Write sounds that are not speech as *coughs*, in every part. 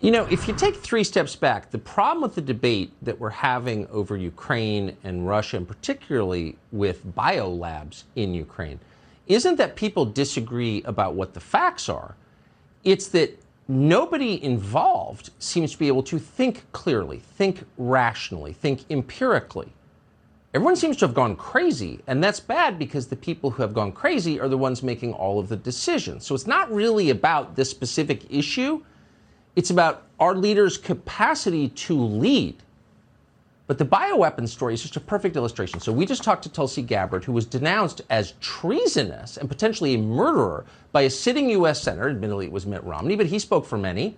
You know, if you take three steps back, the problem with the debate that we're having over Ukraine and Russia, and particularly with biolabs in Ukraine, isn't that people disagree about what the facts are. It's that nobody involved seems to be able to think clearly, think rationally, think empirically. Everyone seems to have gone crazy, and that's bad because the people who have gone crazy are the ones making all of the decisions. So it's not really about this specific issue, it's about our leaders' capacity to lead. But the bioweapon story is just a perfect illustration. So we just talked to Tulsi Gabbard, who was denounced as treasonous and potentially a murderer by a sitting U.S. senator. Admittedly, it was Mitt Romney, but he spoke for many.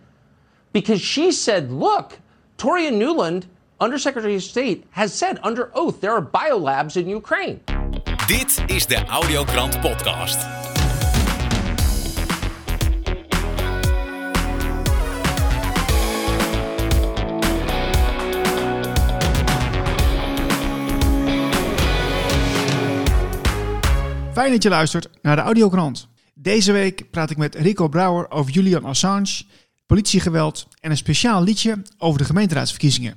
Because she said, look, Toria Newland, Undersecretary of State, has said under oath there are biolabs in Ukraine. Dit is de Audiokrant Podcast. Fijn dat je luistert naar de Audiokrant. Deze week praat ik met Rico Brouwer over Julian Assange, politiegeweld en een speciaal liedje over de gemeenteraadsverkiezingen.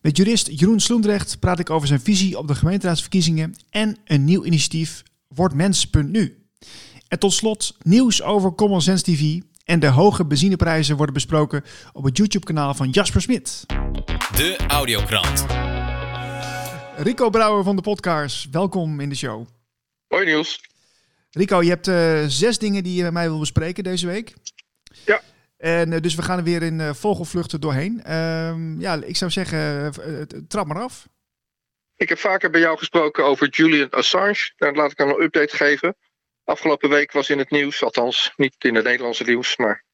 Met jurist Jeroen Sloendrecht praat ik over zijn visie op de gemeenteraadsverkiezingen en een nieuw initiatief Wordmens.nu. En tot slot nieuws over Common Sense TV en de hoge benzineprijzen worden besproken op het YouTube-kanaal van Jasper Smit. De Audiokrant. Rico Brouwer van de podcast, welkom in de show. Hoi Niels. Rico, je hebt uh, zes dingen die je met mij wil bespreken deze week. Ja. En uh, dus we gaan er weer in uh, vogelvluchten doorheen. Ehm, ja, ik zou zeggen, trap maar af. Ik heb vaker bij jou gesproken over Julian Assange. Nou, laat ik hem een update geven. Afgelopen week was in het nieuws, althans niet in het Nederlandse nieuws, maar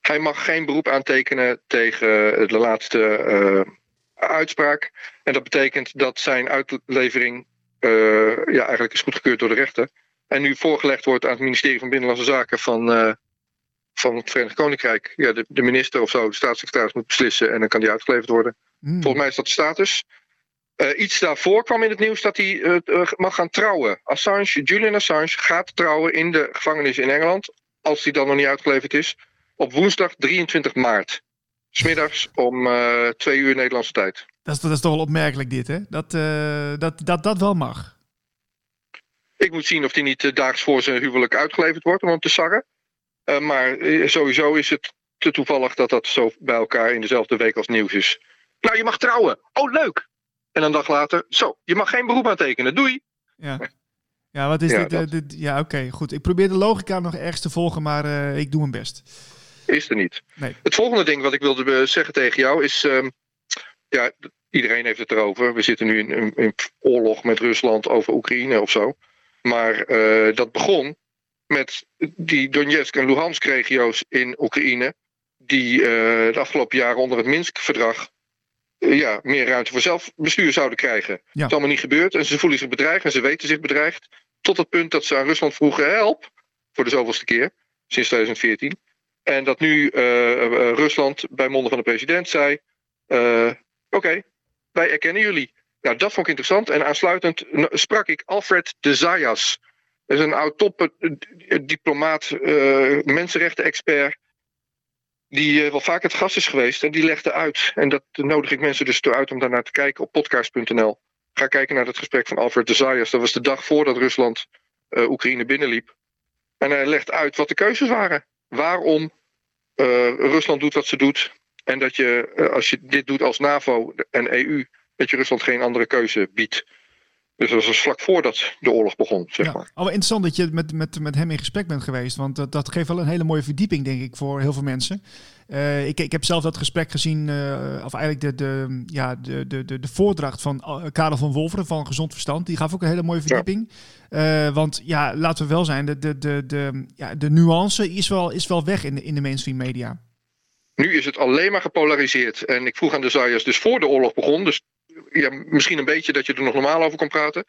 hij mag geen beroep aantekenen tegen de laatste uitspraak. En dat betekent dat zijn uitlevering ja, eigenlijk is goedgekeurd door de rechter. En nu voorgelegd wordt aan het ministerie van Binnenlandse Zaken van, uh, van het Verenigd Koninkrijk. Ja, de, de, minister of zo, de staatssecretaris moet beslissen en dan kan die uitgeleverd worden. Mm. Volgens mij is dat de status. Uh, iets daarvoor kwam in het nieuws dat hij mag gaan trouwen. Assange, Julian Assange gaat trouwen in de gevangenis in Engeland. Als hij dan nog niet uitgeleverd is. Op woensdag 23 maart. Smiddags om twee uur Nederlandse tijd. Dat is, dat is toch wel opmerkelijk dit, hè? Dat, uh, dat, dat dat wel mag. Ik moet zien of die niet uh, daags voor zijn huwelijk uitgeleverd wordt om hem te sarren. Uh, maar sowieso is het te toevallig dat dat zo bij elkaar in dezelfde week als nieuws is. Nou, je mag trouwen. Oh, leuk. En een dag later, zo, je mag geen beroep aantekenen. Doei. Ja. Ja, wat is ja, dit, dit, Ja, oké, goed. Ik probeer de logica nog ergens te volgen, maar ik doe mijn best. Is er niet. Nee. Het volgende ding wat ik wilde zeggen tegen jou is... Ehm, ja, Iedereen heeft het erover. We zitten nu in, in, oorlog met Rusland over Oekraïne of zo. Maar uh, dat begon met die Donetsk en Luhansk regio's in Oekraïne. Die uh, de afgelopen jaren onder het Minsk-verdrag uh, ja, meer ruimte voor zelfbestuur zouden krijgen. Ja. Dat is allemaal niet gebeurd. En ze voelen zich bedreigd en ze weten zich bedreigd. Tot het punt dat ze aan Rusland vroegen help. Voor de zoveelste keer. Sinds 2014. En dat nu Rusland bij monden van de president zei. Oké, wij erkennen jullie. Nou, dat vond ik interessant. En aansluitend sprak ik Alfred de Zayas. Dat is een oud top eh, eh, diplomaat, uh, mensenrechten-expert. Die uh, wel vaak het gast is geweest. En die legde uit. En dat nodig ik mensen dus toe uit om daarnaar te kijken op podcast.nl. Ga kijken naar het gesprek van Alfred de Zayas. Dat was de dag voordat Rusland Oekraïne binnenliep. En hij legt uit wat de keuzes waren. Waarom Rusland doet wat ze doet. En dat je, eh, als je dit doet als NAVO en EU, dat je Rusland geen andere keuze biedt. Dus dat was vlak voordat de oorlog begon, zeg ja. maar. Al interessant dat je met, met, met hem in gesprek bent geweest. Want dat, dat geeft wel een hele mooie verdieping, denk ik, voor heel veel mensen. Uh, ik, ik heb zelf dat gesprek gezien, uh, of eigenlijk de, de, ja, de, de, de, de voordracht van Karel van Wolveren van Gezond Verstand. Die gaf ook een hele mooie verdieping. Ja. Uh, want ja, laten we wel zijn, de, de, de, de, ja, de nuance is wel, is wel weg in de, in de mainstream media. Nu is het alleen maar gepolariseerd. En ik vroeg aan de Zayas dus voor de oorlog begon, dus ja, misschien een beetje dat je er nog normaal over kon praten.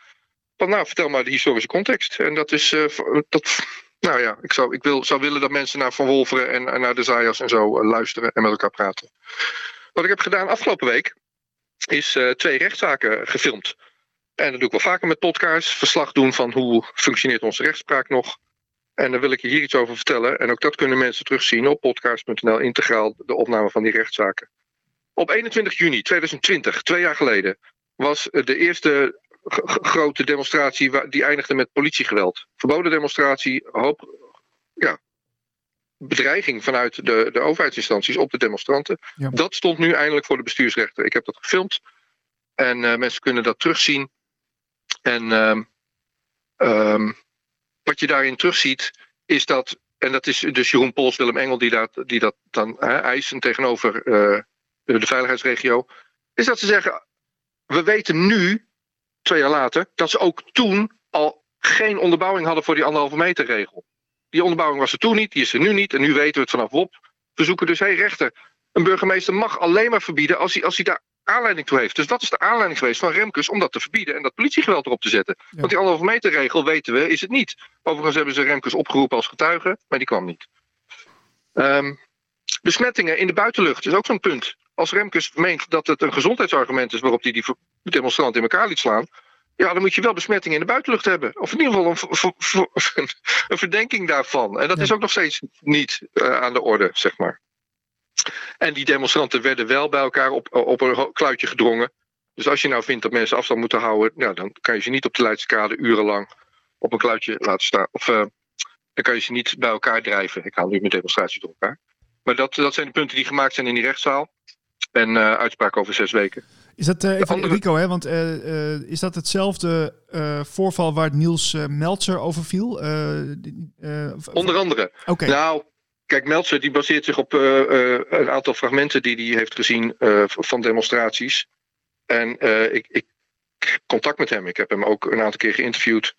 Van nou, vertel maar de historische context. En dat is, uh, dat, nou ja, ik, zou, ik wil, zou willen dat mensen naar Van Wolveren en, naar de Zayas en zo uh, luisteren en met elkaar praten. Wat ik heb gedaan afgelopen week, is uh, twee rechtszaken gefilmd. En dat doe ik wel vaker met podcasts. Verslag doen van hoe functioneert onze rechtspraak nog. En daar wil ik je hier iets over vertellen. En ook dat kunnen mensen terugzien op podcast.nl integraal, de opname van die rechtszaken. Op 21 juni 2020, twee jaar geleden, was de eerste grote demonstratie die eindigde met politiegeweld. Verboden demonstratie, hoop ja, bedreiging vanuit de, de overheidsinstanties op de demonstranten. Dat stond nu eindelijk voor de bestuursrechter. Ik heb dat gefilmd en uh, mensen kunnen dat terugzien. En uh, um, wat je daarin terugziet is dat, en dat is dus Jeroen Pols, Willem Engel die dat, die dat dan hè, eisen tegenover uh, de veiligheidsregio, is dat ze zeggen, we weten nu, twee jaar later, dat ze ook toen al geen onderbouwing hadden voor die anderhalve meter regel. Die onderbouwing was er toen niet, die is er nu niet. En nu weten we het vanaf WOP. We zoeken dus, hé rechter, een burgemeester mag alleen maar verbieden als hij, als hij daar aanleiding toe heeft. Dus wat is de aanleiding geweest van Remkes om dat te verbieden en dat politiegeweld erop te zetten? Want die anderhalve meter regel, weten we, is het niet. Overigens hebben ze Remkes opgeroepen als getuige, maar die kwam niet. Um, besmettingen in de buitenlucht is ook zo'n punt. Als Remkes meent dat het een gezondheidsargument is waarop hij die demonstranten in elkaar liet slaan, ja, dan moet je wel besmettingen in de buitenlucht hebben. Of in ieder geval een, *laughs* een verdenking daarvan. En dat is ook nog steeds niet uh, aan de orde, zeg maar. En die demonstranten werden wel bij elkaar op, op een kluitje gedrongen. Dus als je nou vindt dat mensen afstand moeten houden, nou, dan kan je ze niet op de Leidse kade urenlang op een kluitje laten staan. Of uh, dan kan je ze niet bij elkaar drijven. Ik haal nu mijn demonstraties door elkaar. Maar dat, dat zijn de punten die gemaakt zijn in die rechtszaal. En uh, uitspraak over zes weken. Is dat uh, even andere... Rico, hè? Want uh, is dat hetzelfde voorval waar Niels Meltzer over viel? Onder andere. Okay. Nou, kijk, Meltzer die baseert zich op een aantal fragmenten die hij heeft gezien van demonstraties. En ik, ik contact met hem. Ik heb hem ook een aantal keer geïnterviewd.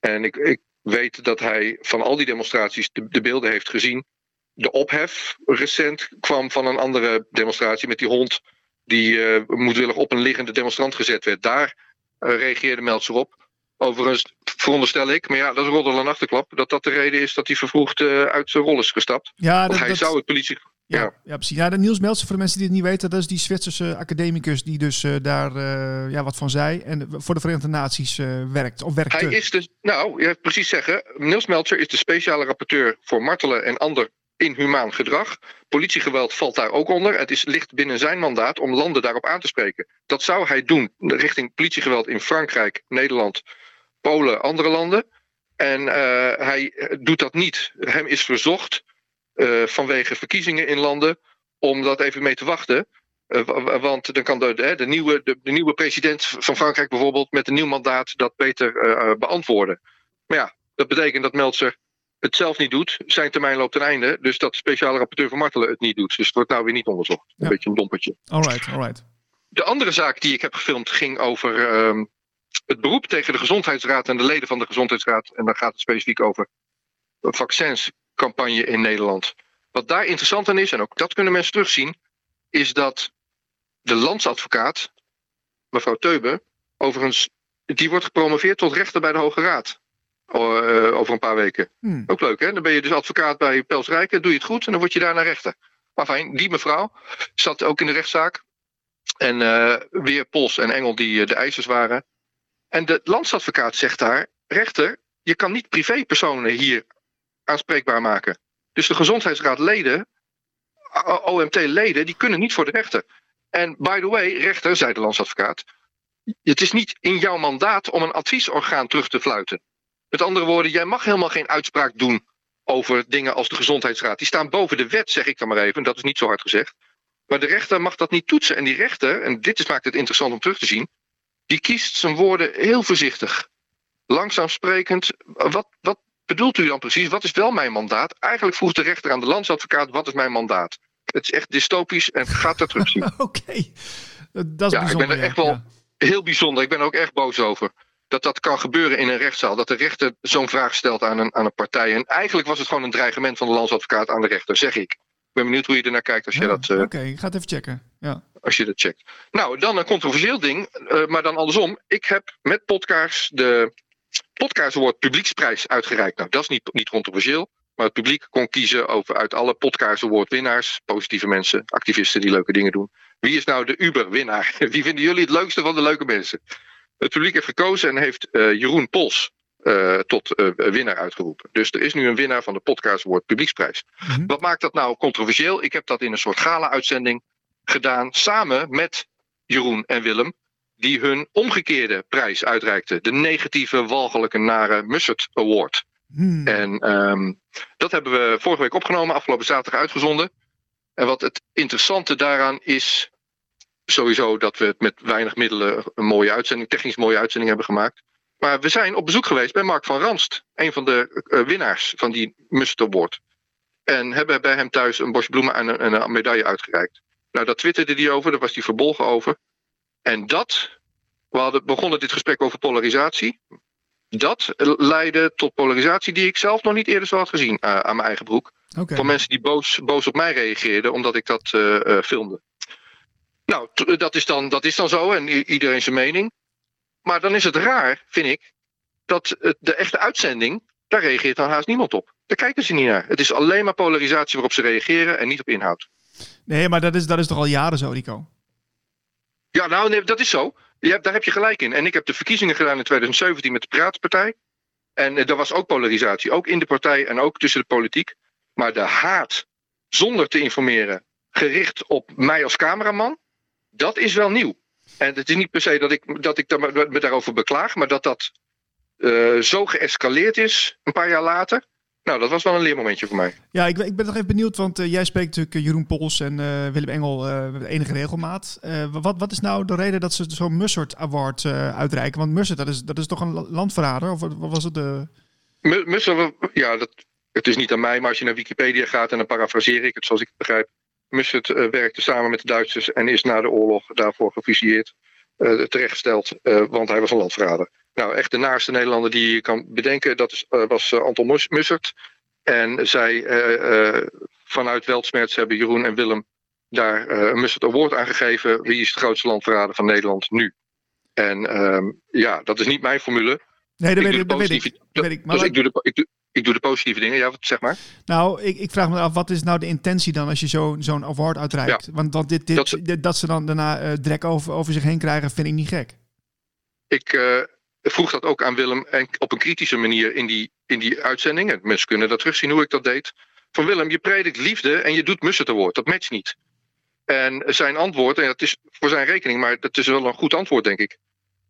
En ik, ik weet dat hij van al die demonstraties de, de beelden heeft gezien de ophef recent kwam van een andere demonstratie met die hond die moedwillig op een liggende demonstrant gezet werd. Daar reageerde Meltzer op. Overigens veronderstel ik, maar ja, dat is roddel en achterklap, dat dat de reden is dat hij vervroegd uh, uit zijn rol is gestapt. Ja, dat, hij dat... zou het politie... Ja, ja. ja, precies. Ja, de Niels Meltzer, voor de mensen die het niet weten, dat is die Zwitserse academicus die dus uh, daar uh, ja, wat van zei en voor de Verenigde Naties werkt. Of werkte. Hij is dus, nou, je precies zeggen, Niels Meltzer is de speciale rapporteur voor martelen en ander inhumaan gedrag. Politiegeweld valt daar ook onder. Het is, ligt binnen zijn mandaat om landen daarop aan te spreken. Dat zou hij doen richting politiegeweld in Frankrijk, Nederland, Polen, andere landen. En uh, hij doet dat niet. Hem is verzocht uh, vanwege verkiezingen in landen om dat even mee te wachten. Want dan kan de, de, de nieuwe, de, de, nieuwe president van Frankrijk bijvoorbeeld met een nieuw mandaat dat beter beantwoorden. Maar ja, dat betekent dat Meltzer het zelf niet doet, zijn termijn loopt ten einde. Dus dat de speciale rapporteur van Martelen het niet doet. Dus het wordt nou weer niet onderzocht. Een beetje een dompertje. Alright, alright. De andere zaak die ik heb gefilmd ging over uh, het beroep tegen de Gezondheidsraad en de leden van de Gezondheidsraad. En dan gaat het specifiek over een vaccinscampagne in Nederland. Wat daar interessant aan is, en ook dat kunnen mensen terugzien, is dat de landsadvocaat, mevrouw Teube, overigens, die wordt gepromoveerd tot rechter bij de Hoge Raad. Uh, over een paar weken. Hmm. Ook leuk, hè? Dan ben je dus advocaat bij Pels Rijken, doe je het goed en dan word je daar naar rechter. Maar fijn, die mevrouw zat ook in de rechtszaak. En uh, weer Pols en Engel die uh, de eisers waren. En de landsadvocaat zegt daar: rechter, je kan niet privépersonen hier aanspreekbaar maken. Dus de gezondheidsraadleden, OMT-leden, die kunnen niet voor de rechter. En by the way, rechter, zei de landsadvocaat, het is niet in jouw mandaat om een adviesorgaan terug te fluiten. Met andere woorden, jij mag helemaal geen uitspraak doen over dingen als de gezondheidsraad. Die staan boven de wet, zeg ik dan maar even. Dat is niet zo hard gezegd. Maar de rechter mag dat niet toetsen. En die rechter, en dit is, maakt het interessant om terug te zien, die kiest zijn woorden heel voorzichtig. Langzaam sprekend. Wat, wat bedoelt u dan precies? Wat is wel mijn mandaat? Eigenlijk vroeg de rechter aan de landsadvocaat: wat is mijn mandaat? Het is echt dystopisch en gaat dat terugzien. *laughs* Oké, okay. dat is ja, ik ben er echt wel ja. heel bijzonder. Ik ben er ook echt boos over dat dat kan gebeuren in een rechtszaal. Dat de rechter zo'n vraag stelt aan een, aan een partij. En eigenlijk was het gewoon een dreigement van de landsadvocaat aan de rechter, zeg ik. Ik ben benieuwd hoe je ernaar kijkt als je dat. Uh, Oké, okay, ik ga het even checken. Ja. Als je dat checkt. Nou, dan een controversieel ding, uh, maar dan andersom. Ik heb met podcast de Podcast Award Publieksprijs uitgereikt. Nou, dat is niet, niet controversieel. Maar het publiek kon kiezen over uit alle Podcast Award winnaars, positieve mensen, activisten die leuke dingen doen. Wie is nou de Uber-winnaar? *laughs* Wie vinden jullie het leukste van de leuke mensen? Het publiek heeft gekozen en heeft uh, Jeroen Pols tot winnaar uitgeroepen. Dus er is nu een winnaar van de Podcast Award Publieksprijs. Mhm. Wat maakt dat nou controversieel? Ik heb dat in een soort gala-uitzending gedaan samen met Jeroen en Willem die hun omgekeerde prijs uitreikten. De negatieve, walgelijke, nare Mussert Award. Hmm. En um, dat hebben we vorige week opgenomen, afgelopen zaterdag uitgezonden. En wat het interessante daaraan is, sowieso dat we het met weinig middelen een mooie uitzending, technisch mooie uitzending hebben gemaakt. Maar we zijn op bezoek geweest bij Mark van Ranst, een van de uh, winnaars van die Mussert Award. En hebben bij hem thuis een bosje bloemen en een, en een medaille uitgereikt. Nou, daar twitterde hij over, daar was hij verbolgen over. En dat, we hadden, begonnen dit gesprek over polarisatie. Dat leidde tot polarisatie die ik zelf nog niet eerder zo had gezien uh, aan mijn eigen broek. Van mensen die boos, boos op mij reageerden omdat ik dat uh, filmde. Nou, dat is, dan, dat is dan zo en iedereen zijn mening. Maar dan is het raar, vind ik, dat de echte uitzending, daar reageert dan haast niemand op. Daar kijken ze niet naar. Het is alleen maar polarisatie waarop ze reageren en niet op inhoud. Nee, maar dat is, dat is toch al jaren zo, Rico? Ja, nou, nee, dat is zo. Je hebt, daar heb je gelijk in. En ik heb de verkiezingen gedaan in 2017 met de Piratenpartij. En er was ook polarisatie, ook in de partij en ook tussen de politiek. Maar de haat, zonder te informeren, gericht op mij als cameraman, dat is wel nieuw. En het is niet per se dat ik, dat ik me daarover beklaag, maar dat dat uh, zo geëscaleerd is een paar jaar later. Nou, dat was wel een leermomentje voor mij. Ja, ik, ik ben nog even benieuwd, want uh, jij spreekt natuurlijk eh, Jeroen Pols en uh, Willem Engel met enige regelmaat. wat, wat is nou de reden dat ze zo'n Mussert Award uitreiken? Want Mussert, dat is, dat is toch een landverrader? Of wat was het de... Mussert, ja, dat, het is niet aan mij, maar als je naar Wikipedia gaat en dan parafraseer ik het zoals ik het begrijp. Mussert werkte samen met de Duitsers en is na de oorlog daarvoor gefusilleerd, terechtgesteld, want hij was een landverrader. Nou, echt de naaste Nederlander die je kan bedenken, dat is, was Anton Mussert. En zij vanuit Weltsmerts hebben Jeroen en Willem daar een Mussert Award aangegeven. Wie is het grootste landverrader van Nederland nu? En um, ja, dat is niet mijn formule. Nee, dat, weet ik, dat weet ik. ik. Dus doe de, ik, doe, de positieve dingen, ja, zeg maar. Nou, ik, ik vraag me af, wat is nou de intentie dan als je zo'n zo'n award uitreikt? Ja, want, want dit, dit, dat, ze, dat ze dan daarna uh, drek over, over zich heen krijgen, vind ik niet gek. Ik, uh, vroeg dat ook aan Willem en op een kritische manier in die, in die uitzending. En mensen kunnen dat terugzien hoe ik dat deed. Van Willem, je predikt liefde en je doet mussen te woord. Dat matcht niet. En zijn antwoord, en dat is voor zijn rekening, maar dat is wel een goed antwoord, denk ik.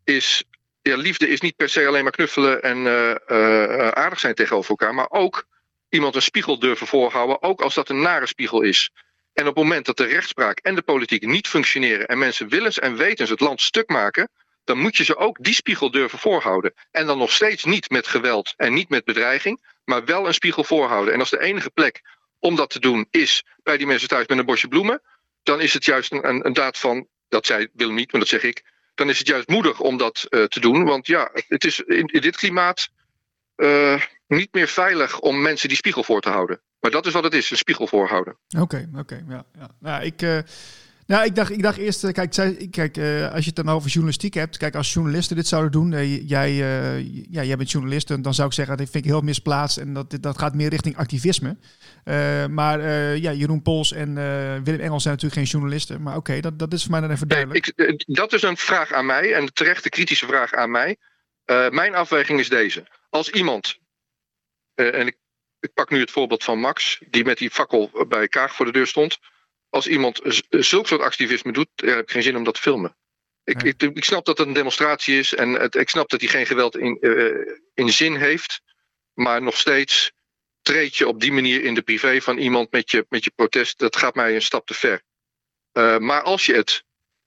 Is: ja, liefde is niet per se alleen maar knuffelen en uh, uh, aardig zijn tegenover elkaar, maar ook iemand een spiegel durven voorhouden, ook als dat een nare spiegel is. En op het moment dat de rechtspraak en de politiek niet functioneren en mensen willens en wetens het land stuk maken, dan moet je ze ook die spiegel durven voorhouden. En dan nog steeds niet met geweld en niet met bedreiging, maar wel een spiegel voorhouden. En als de enige plek om dat te doen is bij die mensen thuis met een bosje bloemen, dan is het juist een, een, daad van, dat zij willen niet, maar dat zeg ik, dan is het juist moedig om dat uh, te doen. Want ja, het is in, dit klimaat uh, niet meer veilig om mensen die spiegel voor te houden. Maar dat is wat het is, een spiegel voorhouden. Oké, oké. Ja, ja. Nou, ik... Uh nou, ik dacht, ik dacht eerst, eh, kijk, kijk uh, als je het dan over journalistiek hebt, kijk, als journalisten dit zouden doen, uh, jij, ja, jij bent journalist, en dan zou ik zeggen, dat vind ik heel misplaatst en dat, dat gaat meer richting activisme. maar ja, Jeroen Pols en Willem Engels zijn natuurlijk geen journalisten, maar oké, dat, dat is voor mij dan even duidelijk. Nee, ik, dat is een vraag aan mij en terecht de kritische vraag aan mij. mijn afweging is deze. Als iemand, en ik, ik pak nu het voorbeeld van Max, die met die fakkel bij Kaag voor de deur stond als iemand zulk soort activisme doet, heb ik geen zin om dat te filmen. Ik, ik, ik, snap dat het een demonstratie is en het, ik snap dat hij geen geweld in, uh, in zin heeft. Maar nog steeds treed je op die manier in de privé van iemand met je, met je protest. Dat gaat mij een stap te ver. Uh, maar als je het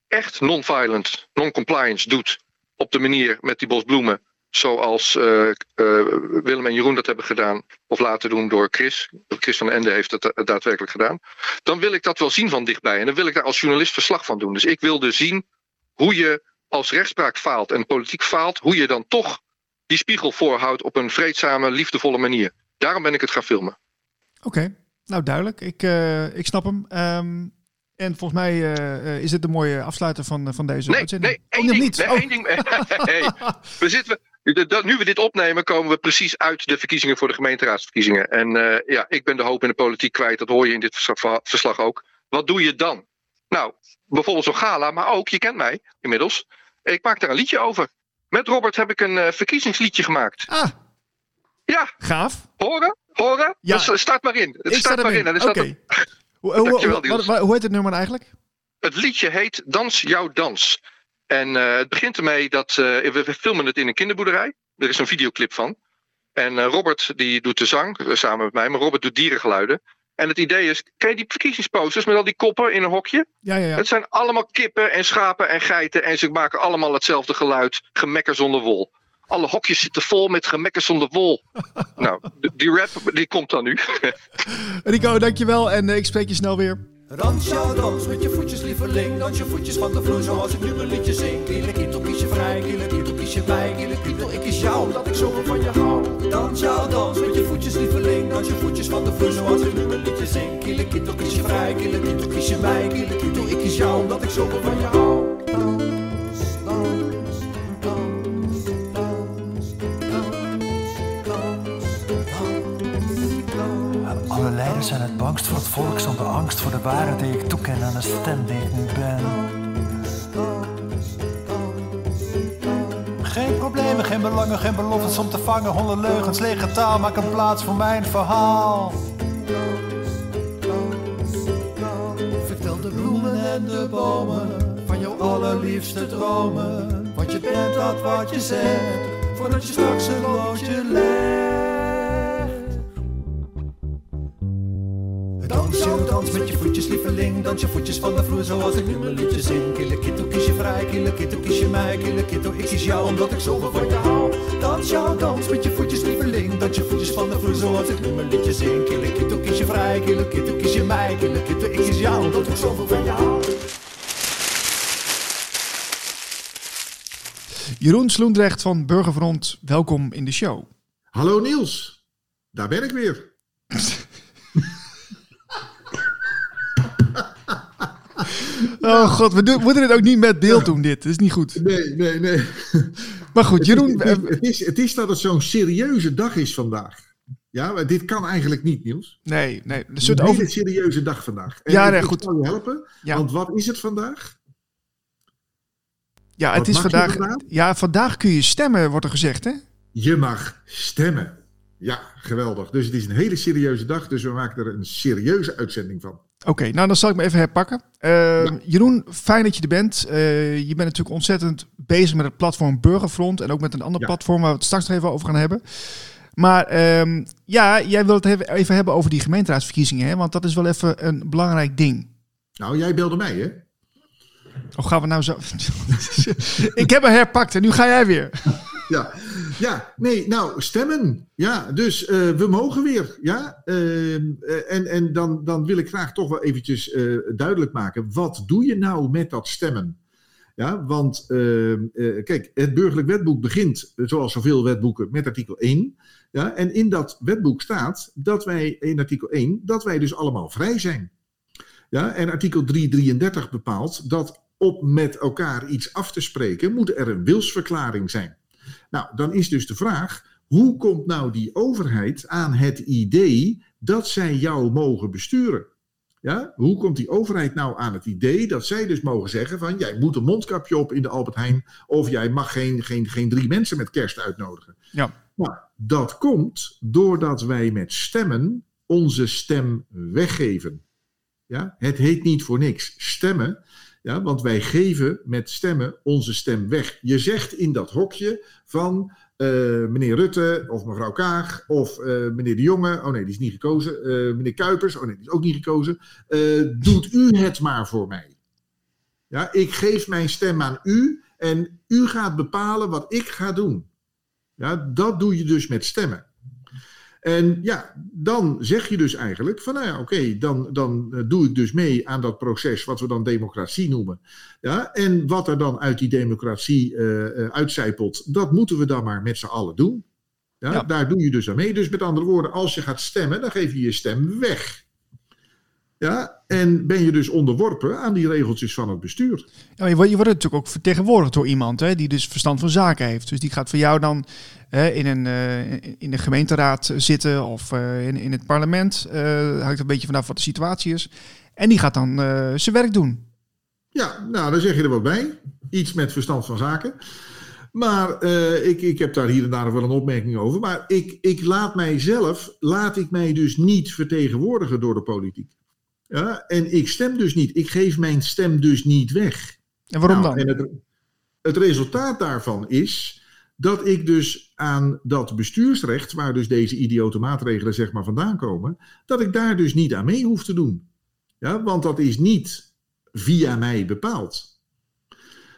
echt non-violent, non-compliance doet. op de manier met die bos bloemen zoals uh, uh, Willem en Jeroen dat hebben gedaan, of laten doen door Chris. Chris van Ende heeft het daadwerkelijk gedaan. Dan wil ik dat wel zien van dichtbij. En dan wil ik daar als journalist verslag van doen. Dus ik wilde zien hoe je als rechtspraak faalt en politiek faalt, hoe je dan toch die spiegel voorhoudt op een vreedzame, liefdevolle manier. Daarom ben ik het gaan filmen. Oké, nou duidelijk. Ik, uh, ik snap hem. Um, en volgens mij uh, is het een mooie afsluiter van, van deze nee, uitzending. Nee, één oh, ding. Niet. Nee, oh. één ding. *laughs* hey, we zitten, nu we dit opnemen, komen we precies uit de verkiezingen voor de gemeenteraadsverkiezingen. En uh, ja, ik ben de hoop in de politiek kwijt. Dat hoor je in dit verslag, verslag ook. Wat doe je dan? Nou, bijvoorbeeld zo'n gala, maar ook, je kent mij inmiddels. Ik maak daar een liedje over. met Robert heb ik een verkiezingsliedje gemaakt. Ah. Ja. Gaaf. Horen? Horen? Ja. Dus, start maar in. Het start maar in. Oké. Okay. Hoe, hoe, hoe heet het nummer eigenlijk? Het liedje heet Dans jouw dans. En uh, het begint ermee dat uh, we filmen het in een kinderboerderij. Er is een videoclip van. En uh, Robert die doet de zang samen met mij, maar Robert doet dierengeluiden. En het idee is, ken je die verkiezingsposters met al die koppen in een hokje? Ja, ja, ja. Het zijn allemaal kippen en schapen en geiten en ze maken allemaal hetzelfde geluid, gemekker zonder wol. Alle hokjes zitten vol met gemekker zonder wol. *laughs* nou, die rap die komt dan nu. Rico, dankjewel en ik spreek je snel weer. Dans jouw dans met je voetjes lieveling. Dans je voetjes van de vloer zoals ik nu mijn liedje zing. Kiele kies je vrij, kiele kies je bij. Kiele ik kies jou, dat ik zoveel van je hou. Dans jouw dans met je voetjes lieveling. Dans je voetjes van de vloer zoals ik nu mijn liedje zing. Kiele kies je vrij, kiele kies je bij. Kiele ik kies jou, dat ik zoveel van je hou het bangst voor het volk zonder angst voor de waarheid die ik toeken aan de stem die ik nu ben. Geen problemen, geen belangen, geen beloftes om te vangen. Honderd leugens, lege taal, maak een plaats voor mijn verhaal. Vertel de bloemen en de bomen van jouw allerliefste dromen. Want je bent dat wat je zegt, voordat je straks een loodje legt. Dans met je voetjes, lieveling. Dans je voetjes van de vloer zoals ik nu mijn liedje zing. Kille kitto, kies je vrij. Kille kitto, kies je mij. Kille kitto, ik kies jou omdat ik zoveel van je hou. Dans jouw dans met je voetjes, lieveling. Dans je voetjes van de vloer zoals ik nu mijn liedje zing. Kille kitto, kies je vrij. Kille kitto, kies je mij. Kille kitto, ik kies jou omdat ik zoveel van je hou. Jeroen Sloendrecht van Burgerfront, welkom in de show. Hallo Niels, daar ben ik weer. *laughs* Oh god, we, doen, moeten het ook niet met beeld doen, dit. Dat is niet goed. Nee, nee, nee. Maar goed, Jeroen... Het is, het is, het is dat het zo'n serieuze dag is vandaag. Ja, maar dit kan eigenlijk niet, Niels. Nee, nee. Het is een serieuze dag vandaag. En ja, nee, goed. Ik je helpen, ja. want wat is het vandaag? Ja, het is vandaag... Ja, vandaag kun je stemmen, wordt er gezegd, hè? Je mag stemmen. Ja, geweldig. Dus het is een hele serieuze dag, dus we maken er een serieuze uitzending van. Oké, nou dan zal ik me even herpakken. Uh, Jeroen, fijn dat je er bent. Uh, je bent natuurlijk ontzettend bezig met het platform Burgerfront en ook met een ander platform waar we het straks nog even over gaan hebben. Maar um, ja, jij wilt het even hebben over die gemeenteraadsverkiezingen, hè? want dat is wel even een belangrijk ding. Nou, jij belde mij, hè? Of gaan we nou zo... *laughs* ik heb hem herpakt en nu ga jij weer. Ja. ja, nee, nou, stemmen. Ja, dus uh, we mogen weer. Ja, uh, en, en dan, dan wil ik graag toch wel eventjes uh, duidelijk maken. Wat doe je nou met dat stemmen? Ja, want ehm, kijk, het burgerlijk wetboek begint, zoals zoveel wetboeken, met artikel 1. Ja, en in dat wetboek staat dat wij, in artikel 1, dat wij dus allemaal vrij zijn. Ja, en artikel 333 bepaalt dat op met elkaar iets af te spreken, moet er een wilsverklaring zijn. Nou, dan is dus de vraag: hoe komt nou die overheid aan het idee dat zij jou mogen besturen? Ja? Hoe komt die overheid nou aan het idee dat zij dus mogen zeggen van jij moet een mondkapje op in de Albert Heijn of jij mag geen, geen, geen drie mensen met kerst uitnodigen? Ja. Nou, dat komt doordat wij met stemmen onze stem weggeven. Ja? Het heet niet voor niks stemmen. Ja, want wij geven met stemmen onze stem weg. Je zegt in dat hokje van uh, meneer Rutte of mevrouw Kaag of uh, meneer De Jonge. Oh nee, die is niet gekozen. Uh, meneer Kuipers. Oh nee, die is ook niet gekozen. doet u het maar voor mij. Ja, ik geef mijn stem aan u en u gaat bepalen wat ik ga doen. Ja, dat doe je dus met stemmen. En ja, dan zeg je dus eigenlijk van nou ja, oké, dan, dan eh, doe ik dus mee aan dat proces wat we dan democratie noemen. Ja, en wat er dan uit die democratie uh, uitcijpelt, dat moeten we dan maar met z'n allen doen. Ja, Daar doe je dus aan mee. Dus met andere woorden, als je gaat stemmen, dan geef je je stem weg. Ja, en ben je dus onderworpen aan die regeltjes van het bestuur. Ja, je, wordt, je wordt natuurlijk ook vertegenwoordigd door iemand hè, die dus verstand van zaken heeft. Dus die gaat voor jou dan hè, in, een, uh, in de gemeenteraad zitten of uh, in, in het parlement. Uh, hangt een beetje vanaf wat de situatie is. En die gaat dan zijn werk doen. Ja, nou dan zeg je er wat bij. Iets met verstand van zaken. Maar uh, ik, ik heb daar hier en daar wel een opmerking over. Maar ik, ik laat mijzelf, laat ik mij dus niet vertegenwoordigen door de politiek. Ja, en ik stem dus niet. Ik geef mijn stem dus niet weg. En waarom nou, dan? En het, het resultaat daarvan is dat ik dus aan dat bestuursrecht, waar dus deze idiote maatregelen zeg maar vandaan komen, dat ik daar dus niet aan mee hoef te doen. Ja, want dat is niet via mij bepaald.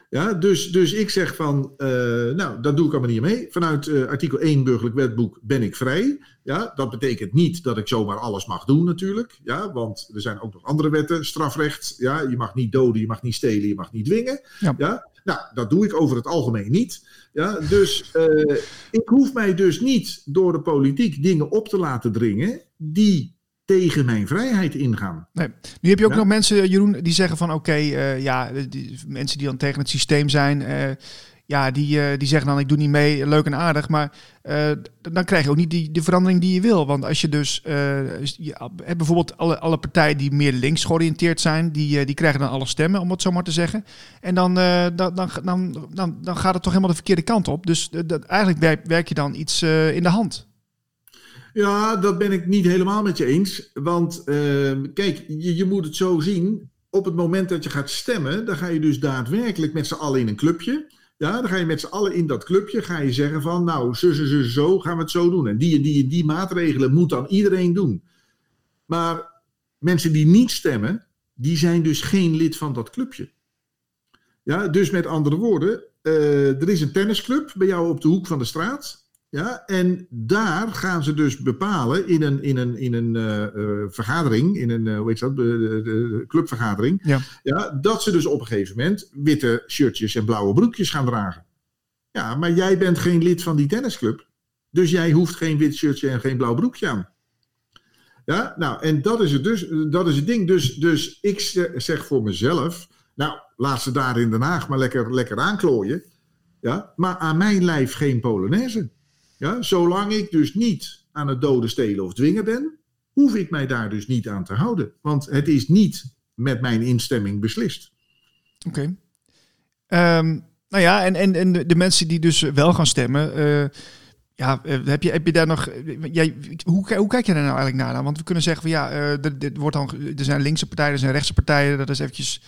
Ja, dus, dus ik zeg van, uh, nou, dat doe ik allemaal niet mee. Vanuit uh, artikel 1 burgerlijk wetboek ben ik vrij. Ja, dat betekent niet dat ik zomaar alles mag doen natuurlijk. Ja, want er zijn ook nog andere wetten, strafrecht. Ja, je mag niet doden, je mag niet stelen, je mag niet dwingen. Ja. ja? Nou, dat doe ik over het algemeen niet. Ja, dus uh, ik hoef mij dus niet door de politiek dingen op te laten dringen die tegen mijn vrijheid ingaan. Nee. Nu heb je ook nog mensen, Jeroen, die zeggen van oké, uh, ja, die, mensen die dan tegen het systeem zijn, uh, ja, die, uh, die zeggen dan ik doe niet mee, leuk en aardig, maar dan krijg je ook niet die, de verandering die je wil. Want als je dus, je hebt bijvoorbeeld alle, alle partijen die meer links georiënteerd zijn, die, die krijgen dan alle stemmen, om het zo maar te zeggen. En dan, dan, dan, dan, dan, dan gaat het toch helemaal de verkeerde kant op. Dus dat, eigenlijk werk, werk je dan iets in de hand. Ja, dat ben ik niet helemaal met je eens. Want uh, kijk, je, je moet het zo zien. Op het moment dat je gaat stemmen, dan ga je dus daadwerkelijk met z'n allen in een clubje. Ja, dan ga je met z'n allen in dat clubje ga je zeggen van, nou, zo, zo, zo, zo gaan we het zo doen. En die en die en die maatregelen moet dan iedereen doen. Maar mensen die niet stemmen, die zijn dus geen lid van dat clubje. Ja, dus met andere woorden, uh, er is een tennisclub bij jou op de hoek van de straat. Ja, en daar gaan ze dus bepalen in een, in een, in een uh, vergadering, in een, uh, hoe heet dat, de, de, clubvergadering, ja. Ja, dat ze dus op een gegeven moment witte shirtjes en blauwe broekjes gaan dragen. Ja, maar jij bent geen lid van die tennisclub, dus jij hoeft geen wit shirtje en geen blauw broekje aan. Ja, nou, en dat is het dus, dat is het ding. Dus, dus ik zeg voor mezelf, nou, laat ze daar in Den Haag maar lekker, lekker aanklooien. Ja, maar aan mijn lijf geen Polonaise. Ja, zolang ik dus niet aan het doden, stelen of dwingen ben, hoef ik mij daar dus niet aan te houden. Want het is niet met mijn instemming beslist. Oké. Um, nou ja, en, en, en de mensen die dus wel gaan stemmen. Uh, ja, eh, heb je, heb je daar nog. Jij, hoe, hoe kijk je daar nou eigenlijk naar? Want we kunnen zeggen van ja, er, er, wordt dan, er zijn linkse partijen, er zijn rechtse partijen. Dat is eventjes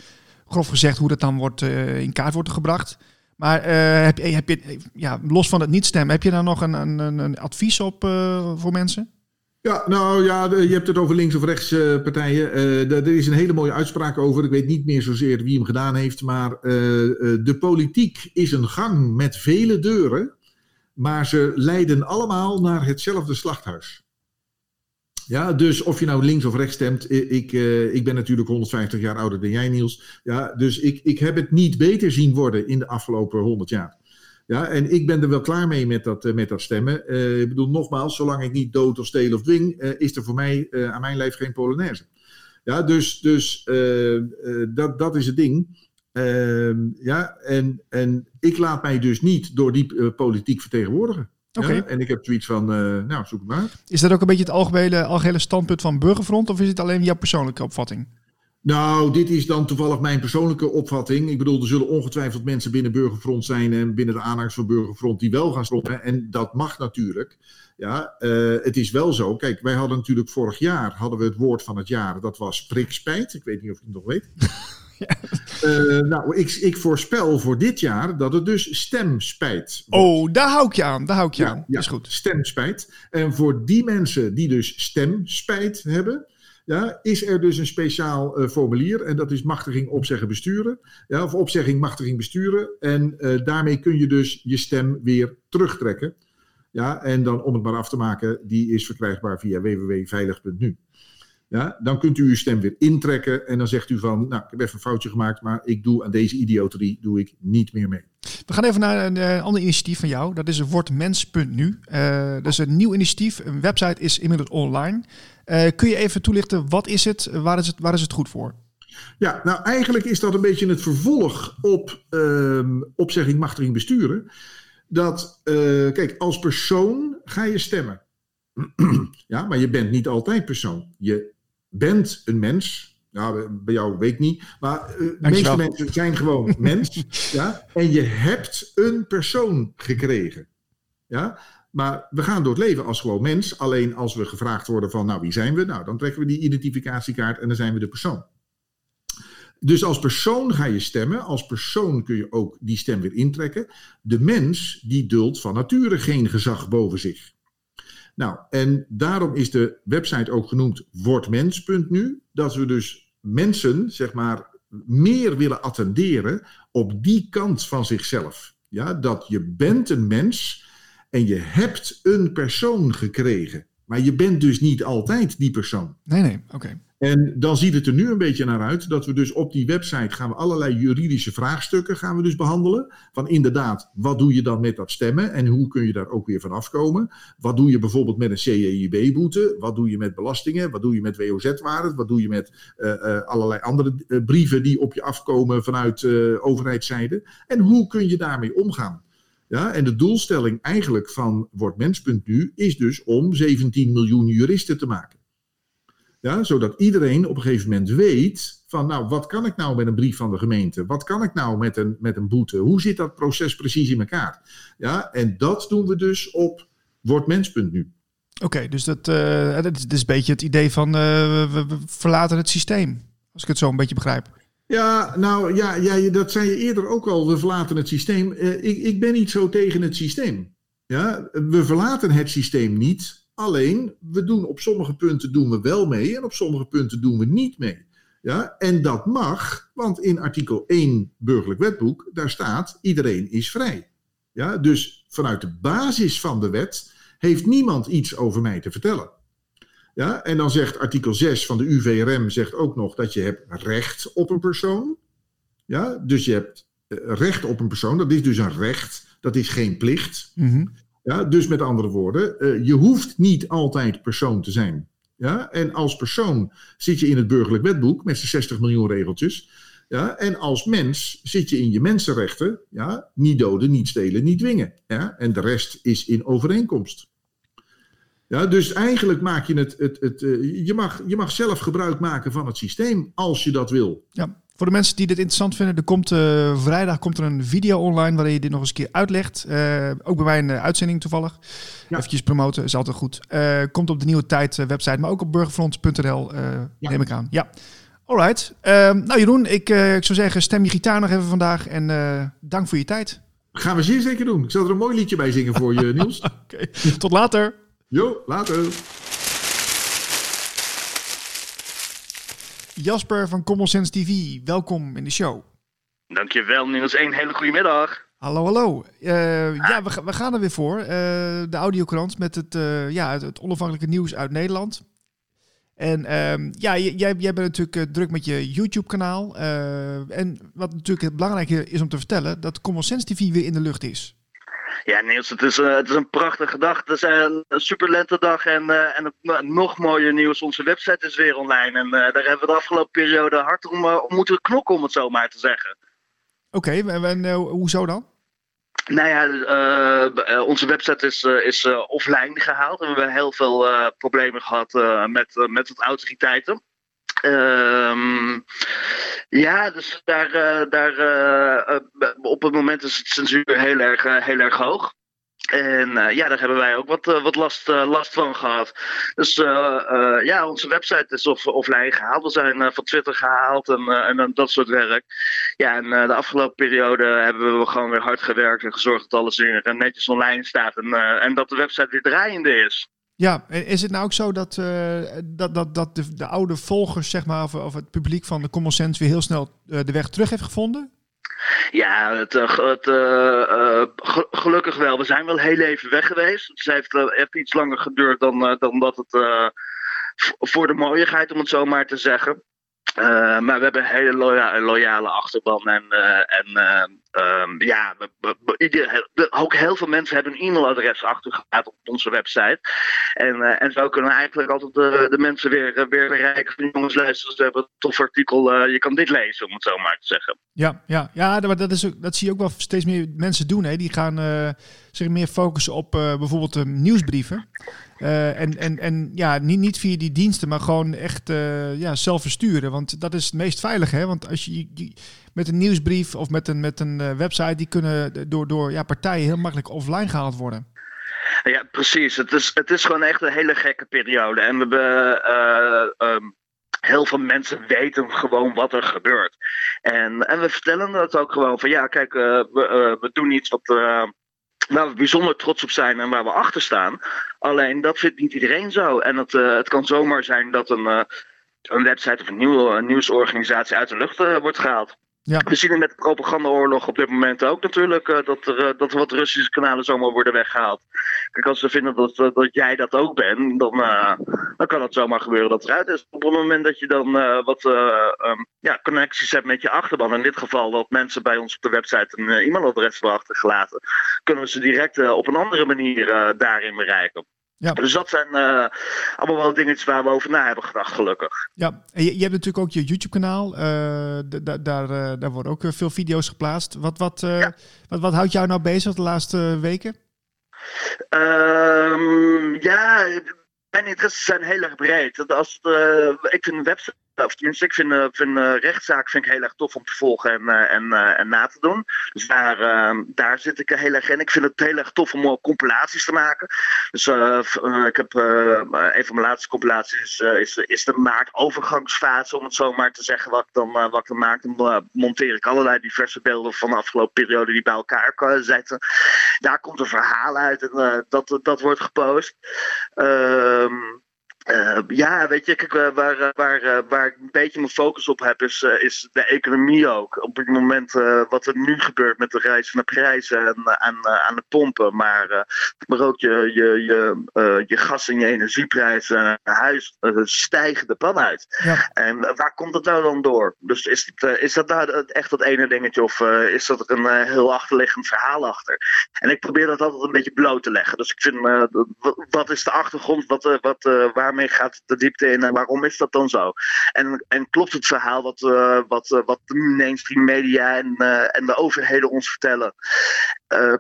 grof gezegd hoe dat dan wordt, in kaart wordt gebracht. Maar uh, heb, heb je, ja, los van het niet stemmen, heb je daar nog een, een, een advies op uh, voor mensen? Ja, nou ja, je hebt het over links- of rechts uh, partijen. er is een hele mooie uitspraak over. Ik weet niet meer zozeer wie hem gedaan heeft. Maar de politiek is een gang met vele deuren. Maar ze leiden allemaal naar hetzelfde slachthuis. Ja, dus of je nou links of rechts stemt, ik, uh, ik ben natuurlijk 150 jaar ouder dan jij, Niels. Ja, dus ik, ik heb het niet beter zien worden in de afgelopen 100 jaar. Ja, en ik ben er wel klaar mee met dat, uh, met dat stemmen. Uh, ik bedoel, nogmaals, zolang ik niet dood of steel of dwing, is er voor mij aan mijn lijf geen Polonaise. Ja, dus, dus dat, dat is het ding. Ehm, ja, en, en ik laat mij dus niet door die politiek vertegenwoordigen. Okay. en ik heb zoiets van, uh, nou, zoek maar Is dat ook een beetje het algehele, algehele standpunt van Burgerfront of is het alleen jouw persoonlijke opvatting? Nou, dit is dan toevallig mijn persoonlijke opvatting. Ik bedoel, er zullen ongetwijfeld mensen binnen Burgerfront zijn en binnen de aanhangers van Burgerfront die wel gaan stemmen. En dat mag natuurlijk. Ja, uh, het is wel zo. Kijk, wij hadden natuurlijk vorig jaar hadden we het woord van het jaar. Dat was prikspijt. Ik weet niet of je het nog weet. *laughs* Uh, nou, ik, ik, voorspel voor dit jaar dat het dus stemspijt wordt. Oh, daar hou ik je aan. Daar hou ik je aan. Ja, is goed. Stemspijt. En voor die mensen die dus stemspijt hebben, ja, is er dus een speciaal uh, formulier. En dat is machtiging opzeggen besturen. Ja, of opzegging machtiging besturen. En uh, daarmee kun je dus je stem weer terugtrekken. Ja, en dan om het maar af te maken, die is verkrijgbaar via www.veilig.nu. Ja, dan kunt u uw stem weer intrekken en dan zegt u van, nou, ik heb even een foutje gemaakt, maar ik doe aan deze idioterie doe ik niet meer mee. We gaan even naar een, uh, ander initiatief van jou. Dat is wordmens.nu. Uh, dat is een nieuw initiatief. Een website is inmiddels online. Uh, kun je even toelichten, wat is het? Waar is het, waar is het goed voor? Ja, nou eigenlijk is dat een beetje het vervolg op uh, opzegging, machtiging, besturen. Dat, kijk, als persoon ga je stemmen. *clears throat* ja, maar je bent niet altijd persoon. Je bent een mens Nou, bij jou weet ik niet. Maar de meeste mensen zijn gewoon *laughs* mens. ja? En je hebt een persoon gekregen. Ja? Maar we gaan door het leven als gewoon mens. Alleen als we gevraagd worden van, nou, wie zijn we? Nou, dan trekken we die identificatiekaart en dan zijn we de persoon. Dus als persoon ga je stemmen. Als persoon kun je ook die stem weer intrekken. De mens, die duldt van nature geen gezag boven zich. Nou, en daarom is de website ook genoemd wordmens.nu. Dat we dus mensen, zeg maar, meer willen attenderen op die kant van zichzelf. Ja, dat je bent een mens en je hebt een persoon gekregen. Maar je bent dus niet altijd die persoon. Nee, nee, oké. En dan ziet het er nu een beetje naar uit dat we dus op die website gaan we allerlei juridische vraagstukken gaan we dus behandelen. Van inderdaad, wat doe je dan met dat stemmen en hoe kun je daar ook weer van afkomen? Wat doe je bijvoorbeeld met een CEIB-boete? Wat doe je met belastingen? Wat doe je met WOZ-waarden? Wat doe je met uh, uh, allerlei andere uh, brieven die op je afkomen vanuit overheidszijde? En hoe kun je daarmee omgaan? Ja, en de doelstelling eigenlijk van WordMens.nu is dus om 17 miljoen juristen te maken. Ja, zodat iedereen op een gegeven moment weet van, nou, wat kan ik nou met een brief van de gemeente? Wat kan ik nou met een, met een boete? Hoe zit dat proces precies in elkaar? Ja, en dat doen we dus op wordmens.nu. Oké, dus dat, uh, dat, is, een beetje het idee van we, we, verlaten het systeem. Als ik het zo een beetje begrijp. Ja, nou ja, ja dat zei je eerder ook al. We verlaten het systeem. Uh, ik, ik ben niet zo tegen het systeem. Ja, we verlaten het systeem niet. Alleen, we doen op sommige punten doen we wel mee en op sommige punten doen we niet mee. Ja, en dat mag, want in artikel 1 burgerlijk wetboek, daar staat iedereen is vrij. Ja, dus vanuit de basis van de wet heeft niemand iets over mij te vertellen. Ja, en dan zegt artikel 6 van de UVRM zegt ook nog dat je hebt recht op een persoon. Ja, dus je hebt eh, recht op een persoon, dat is dus een recht, dat is geen plicht. Mm ja, dus met andere woorden, uh, je hoeft niet altijd persoon te zijn. Ja? En als persoon zit je in het burgerlijk wetboek met zijn 60 miljoen regeltjes. Ja? En als mens zit je in je mensenrechten. Ja? Niet doden, niet stelen, niet dwingen. Ja? En de rest is in overeenkomst. Ja, dus eigenlijk maak je het. het, het uh, je, mag, je mag zelf gebruik maken van het systeem als je dat wil. Ja. Voor de mensen die dit interessant vinden, er komt uh, vrijdag komt er een video online waarin je dit nog eens een keer uitlegt. Uh, ook bij mij een uitzending toevallig. Ja. Eventjes promoten, is altijd goed. Komt op de Nieuwe Tijd website, maar ook op burgerfront.nl ja. neem ik aan. Ja, alright. Ehm, nou Jeroen, ik, ik zou zeggen stem je gitaar nog even vandaag en dank voor je tijd. Gaan we zeer zeker doen. Ik zal er een mooi liedje bij zingen voor je, *laughs* Niels. okay. Tot later. Jo, later. Jasper van Common Sense TV, welkom in de show. Dankjewel Niels, een hele goede middag. Hallo, hallo. Uh, ja, we, we, gaan er weer voor. Uh, de audiokrant met het, uh, ja, het, het, onafhankelijke nieuws uit Nederland. En ehm, ja, jij, jij bent natuurlijk druk met je YouTube-kanaal. en wat natuurlijk het belangrijke is om te vertellen, dat Common Sense TV weer in de lucht is. Ja, Niels, het is, uh, het is een prachtige dag. Het is een, een super lentedag en, uh, en het nog mooier nieuws. Onze website is weer online. En daar hebben we de afgelopen periode hard om, om moeten knokken, om het zo maar te zeggen. Oké, okay, en hoezo dan? Nou ja, onze website is, is offline gehaald. En we hebben heel veel problemen gehad met, met het autoriteiten. Um, ja, dus daar, uh, daar uh, op het moment is het censuur heel erg, heel erg hoog. En ja, daar hebben wij ook wat, wat last, last van gehad. Dus ja, onze website is off offline gehaald. We zijn van Twitter gehaald en, en dat soort werk. Ja, en de afgelopen periode hebben we gewoon weer hard gewerkt en gezorgd dat alles weer netjes online staat. En, en dat de website weer draaiende is. Ja, is het nou ook zo dat, uh, dat, dat, dat de, de, oude volgers, zeg maar, of, of, het publiek van de Common Sense weer heel snel uh, de weg terug heeft gevonden? Ja, het, uh, het gelukkig wel. We zijn wel heel even weg geweest. Het heeft even iets langer geduurd dan, dan dat het voor de mooiigheid, om het zo maar te zeggen. Uh, maar we hebben een hele loya loyale achterban. En, uh, en uh, um, ja, ook heel veel mensen hebben een e-mailadres achtergelaten op onze website. En, en zo kunnen we eigenlijk altijd de, de mensen weer, weer bereiken. Van jongens, luister, we hebben een tof artikel. je kan dit lezen, om het zo maar te zeggen. Ja, ja, ja dat, is ook, dat zie je ook wel steeds meer mensen doen. Hè. Die gaan zich meer focussen op bijvoorbeeld nieuwsbrieven. En, en, en ja, niet, niet via die diensten, maar gewoon echt ja, zelf versturen. Want dat is het meest veilig, hè? Want als je, met een nieuwsbrief of met een, met een website, die kunnen door, door ja, partijen heel makkelijk offline gehaald worden. Ja, precies. Het is, het is gewoon echt een hele gekke periode. En we hebben. Um, heel veel mensen weten gewoon wat er gebeurt. En, en we vertellen dat ook gewoon van ja, kijk, uh, we, uh, we, doen iets wat, uh, waar we bijzonder trots op zijn en waar we achter staan. Alleen dat vindt niet iedereen zo. En het, het kan zomaar zijn dat een, een website of een, nieuwe, een nieuwsorganisatie uit de lucht wordt gehaald. Ja. We zien het met de propagandaoorlog op dit moment ook natuurlijk, uh, dat, er, uh, dat wat Russische kanalen zomaar worden weggehaald. Kijk, als ze vinden dat, uh, dat jij dat ook bent, dan, dan kan het zomaar gebeuren dat eruit is. Op het moment dat je dan wat um, ja, connecties hebt met je achterban, in dit geval dat mensen bij ons op de website een e-mailadres hebben achtergelaten, kunnen we ze direct op een andere manier daarin bereiken. Ja. Dus dat zijn uh, allemaal wel dingetjes waar we over na hebben gedacht, gelukkig. Ja, en je, je hebt natuurlijk ook je YouTube-kanaal. Uh, daar, uh, daar worden ook veel video's geplaatst. Wat, wat, ja. wat, wat houdt jou nou bezig de laatste weken? Um, ja, mijn interesses zijn heel erg breed. Als, ik vind een website of tenminste, ik vind, uh, vind uh, rechtszaak vind ik heel erg tof om te volgen en, uh, en, en na te doen. Dus daar, ehm, daar zit ik heel erg in. Ik vind het heel erg tof om compilaties te maken. Dus ik heb een van mijn laatste compilaties is, is de maartovergangsfase, om het zo maar te zeggen, wat ik dan, wat ik dan maak. Dan monteer ik allerlei diverse beelden van de afgelopen periode die bij elkaar zetten. Daar komt een verhaal uit en dat, dat wordt gepost. Ehm uh, ja, weet je, kijk, waar, waar, waar ik een beetje mijn focus op heb, is, is de economie ook. Op het moment uh, wat er nu gebeurt met de van de prijzen en, aan, aan de pompen, maar, maar ook je, je, je, je gas- en je energieprijzen en huis stijgen de pan uit. Ja. En waar komt dat nou dan door? Dus is, het, is dat nou echt dat ene dingetje of is dat er een heel achterliggend verhaal achter? En ik probeer dat altijd een beetje bloot te leggen. Dus ik vind, wat is de achtergrond? Wat, wat, gaat de diepte in en waarom is dat dan zo? En, en klopt het verhaal wat, uh, wat, uh, wat de mainstream media en, uh, en de overheden ons vertellen?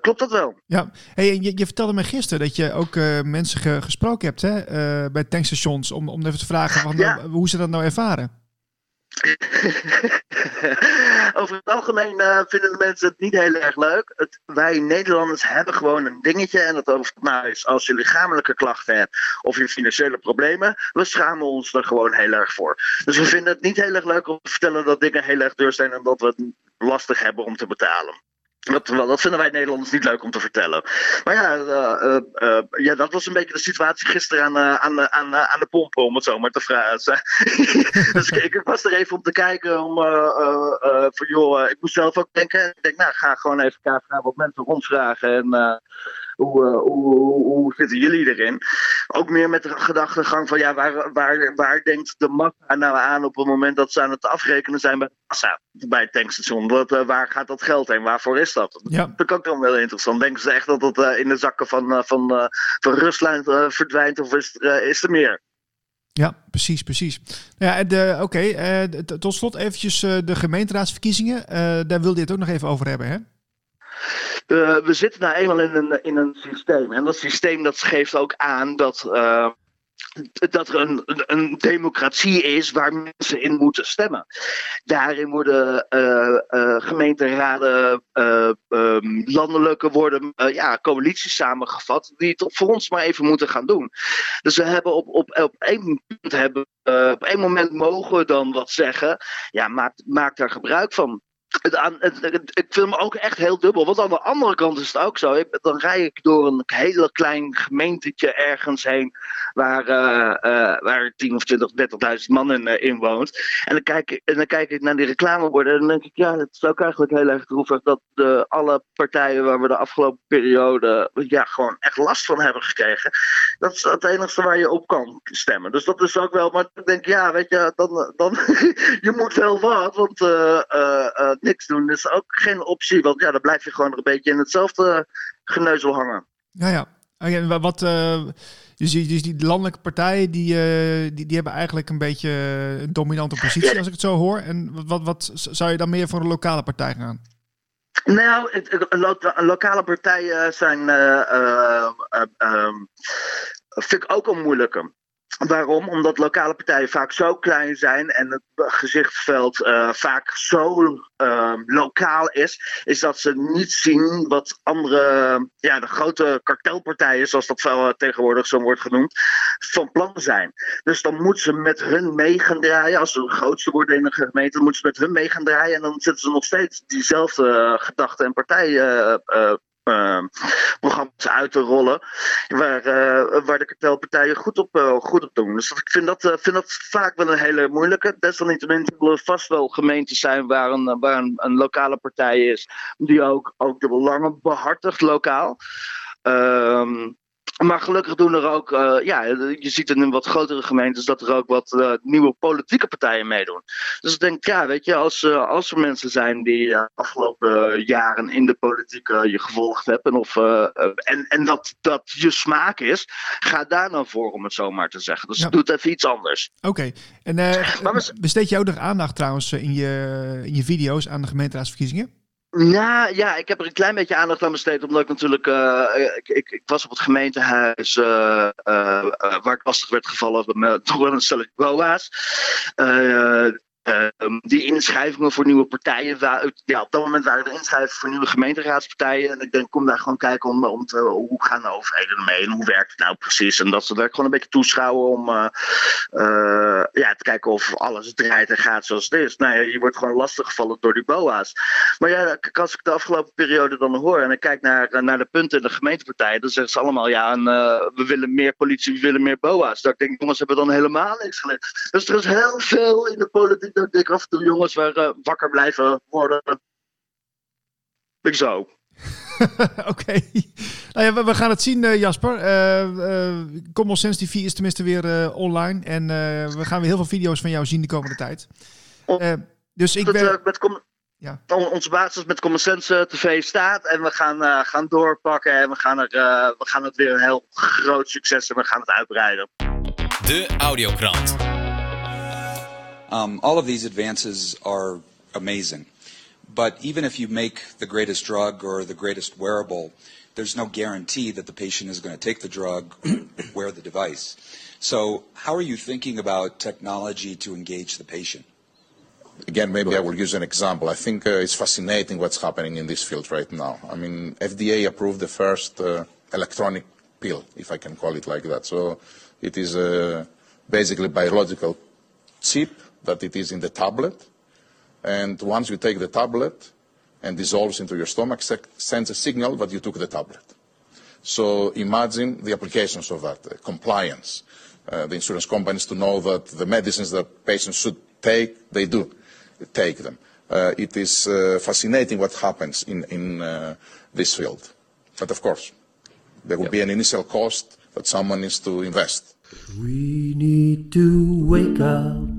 klopt dat wel? Ja, hey, je, je vertelde me gisteren dat je ook mensen ge gesproken hebt hè, bij tankstations om, om even te vragen van, ja. hoe ze dat nou ervaren. *laughs* Over het algemeen uh, vinden de mensen het niet heel erg leuk. Het, wij Nederlanders hebben gewoon een dingetje. En dat of nou is als je lichamelijke klachten hebt of je financiële problemen. We schamen ons er gewoon heel erg voor. Dus we vinden het niet heel erg leuk om te vertellen dat dingen heel erg duur zijn en dat we het lastig hebben om te betalen. Dat, dat vinden wij Nederlanders niet leuk om te vertellen. Maar ja, uh, uh, ja dat was een beetje de situatie gisteren aan, aan, aan, aan de pompen, om het zo maar te vragen. *laughs* dus ik, ik, was er even om te kijken. Om, voor, joh, ik moest zelf ook denken. Ik denk, nou, ga gewoon even kijken wat mensen rondvragen. En hoe, hoe, hoe, zitten jullie erin? Ook meer met de gedachtegang van ja, waar, waar, waar denkt de massa nou aan op het moment dat ze aan het afrekenen zijn bij de massa, bij het tankstation? Wat, uh, waar gaat dat geld heen? Waarvoor is dat? Ja. Dat is ook wel interessant. Denken ze echt dat het uh, in de zakken van, van, van Rusland verdwijnt of is, is er meer? Ja, precies, precies. Ja, oké. Okay, tot slot eventjes de gemeenteraadsverkiezingen. daar wilde je het ook nog even over hebben, hè? Uh, we zitten nou eenmaal in een, in een systeem. En dat systeem dat geeft ook aan dat, uh, dat er een, een, democratie is waar mensen in moeten stemmen. Daarin worden uh, gemeenteraden, um, landelijke worden ja, coalities samengevat die het voor ons maar even moeten gaan doen. Dus we hebben op, op, op één punt hebben, op één moment mogen we dan wat zeggen. Ja, maak, maak daar gebruik van. Ik vind me ook echt heel dubbel. Want aan de andere kant is het ook zo. Ik, dan rij ik door een hele klein gemeentetje ergens heen. Waar, uh, waar 10 of 20, 30.000 man in, uh, in, woont. En dan, kijk ik, en dan kijk ik naar die reclameborden. En dan denk ik, ja, het is ook eigenlijk heel erg droevig. Dat de, alle partijen waar we de afgelopen periode. ja, gewoon echt last van hebben gekregen. Dat is het enige waar je op kan stemmen. Dus dat is ook wel. Maar ik denk, ja, weet je, dan. dan *laughs* je moet wel wat. Want niks doen is ook geen optie. Want ja, dan blijf je gewoon een beetje in hetzelfde geneuzel hangen. Ja, ja. En wat, uh, dus, die, dus die landelijke partijen die, uh, die, die hebben eigenlijk een beetje een dominante positie, als ik het zo hoor. En wat, wat zou je dan meer voor een lokale partij gaan? Nou, het, lokale partijen zijn uh, uh, vind ik ook een moeilijke. Waarom? Omdat lokale partijen vaak zo klein zijn en het gezichtsveld uh, vaak zo uh, lokaal is, is dat ze niet zien wat andere, ja, de grote kartelpartijen, zoals dat wel tegenwoordig zo wordt genoemd, van plan zijn. Dus dan moeten ze met hun mee draaien. Als ze de grootste worden in een gemeente, dan moeten ze met hun mee draaien en dan zetten ze nog steeds diezelfde gedachten en partijen programma's uit te rollen. Waar, uh, waar de kartelpartijen goed op, uh, goed op doen. Dus ik vind dat, vind dat vaak wel een hele moeilijke. Desalniettemin zullen er vast wel gemeentes zijn waar een, waar een lokale partij is. Die ook, ook de belangen behartigt lokaal. Ehm, maar gelukkig doen er ook, uh, ja, je ziet in wat grotere gemeentes dat er ook wat uh, nieuwe politieke partijen meedoen. Dus ik denk, ja, weet je, als, uh, als er mensen zijn die afgelopen jaren in de politiek je gevolgd hebben of, en, en dat, dat je smaak is, ga daar dan voor, om het zo maar te zeggen. Dus ja. doe het even iets anders. Oké, okay. en besteed je ook nog aandacht trouwens in je, in je video's aan de gemeenteraadsverkiezingen? Nou ja, ik heb er een klein beetje aandacht aan besteed. Omdat ik natuurlijk. Uh, ik, ik, ik, was op het gemeentehuis. Uh, waar ik lastig werd gevallen. Met, *laughs* toch wel een stelletje BOA's. Ehm, die inschrijvingen voor nieuwe partijen, ja, op dat moment waren er inschrijvingen voor nieuwe gemeenteraadspartijen. En ik denk, kom daar gewoon kijken om, om te, hoe gaan de overheden ermee en hoe werkt het nou precies. En dat ze daar gewoon een beetje toeschouwen om uh, uh, ja, te kijken of alles draait en gaat zoals het is. Nou ja, je wordt gewoon lastiggevallen door die BOA's. Maar ja, als ik de afgelopen periode dan hoor en ik kijk naar, naar de punten in de gemeentepartijen, dan zeggen ze allemaal, ja, we willen meer politie, we willen meer BOA's. Dat ik denk, jongens, hebben dan helemaal niks geleerd. Dus er is heel veel in de politiek dat ik af en toe jongens waar uh, wakker blijven worden. Ik zo. *laughs* Oké. Nou ja, we, we, gaan het zien, uh, Jasper. Uh, Common Sense TV is tenminste weer online. En we gaan weer heel veel video's van jou zien de komende tijd. dus ik ben... met ja. Onze basis met Common Sense TV staat. En we gaan, gaan doorpakken. En we gaan, er, we gaan het weer een heel groot succes en we gaan het uitbreiden. De Audiokrant. Um, all of these advances are amazing. But even if you make the greatest drug or the greatest wearable, there's no guarantee that the patient is going to take the drug, *coughs* wear the device. So, how are you thinking about technology to engage the patient? Again, maybe I will use an example. I think uh, it's fascinating what's happening in this field right now. I mean, FDA approved the first uh, electronic pill, if I can call it like that. So, it is uh, basically biological chip that it is in the tablet. And once you take the tablet and dissolves into your stomach, sends a signal that you took the tablet. So imagine the applications of that, uh, compliance. Uh, the insurance companies to know that the medicines that patients should take, they do take them. Uh, it is uh, fascinating what happens in, in uh, this field. But of course, there will yep. be an initial cost that someone needs to invest. We need to wake up,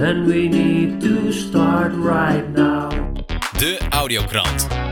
And we need to start right now. De Audiokrant.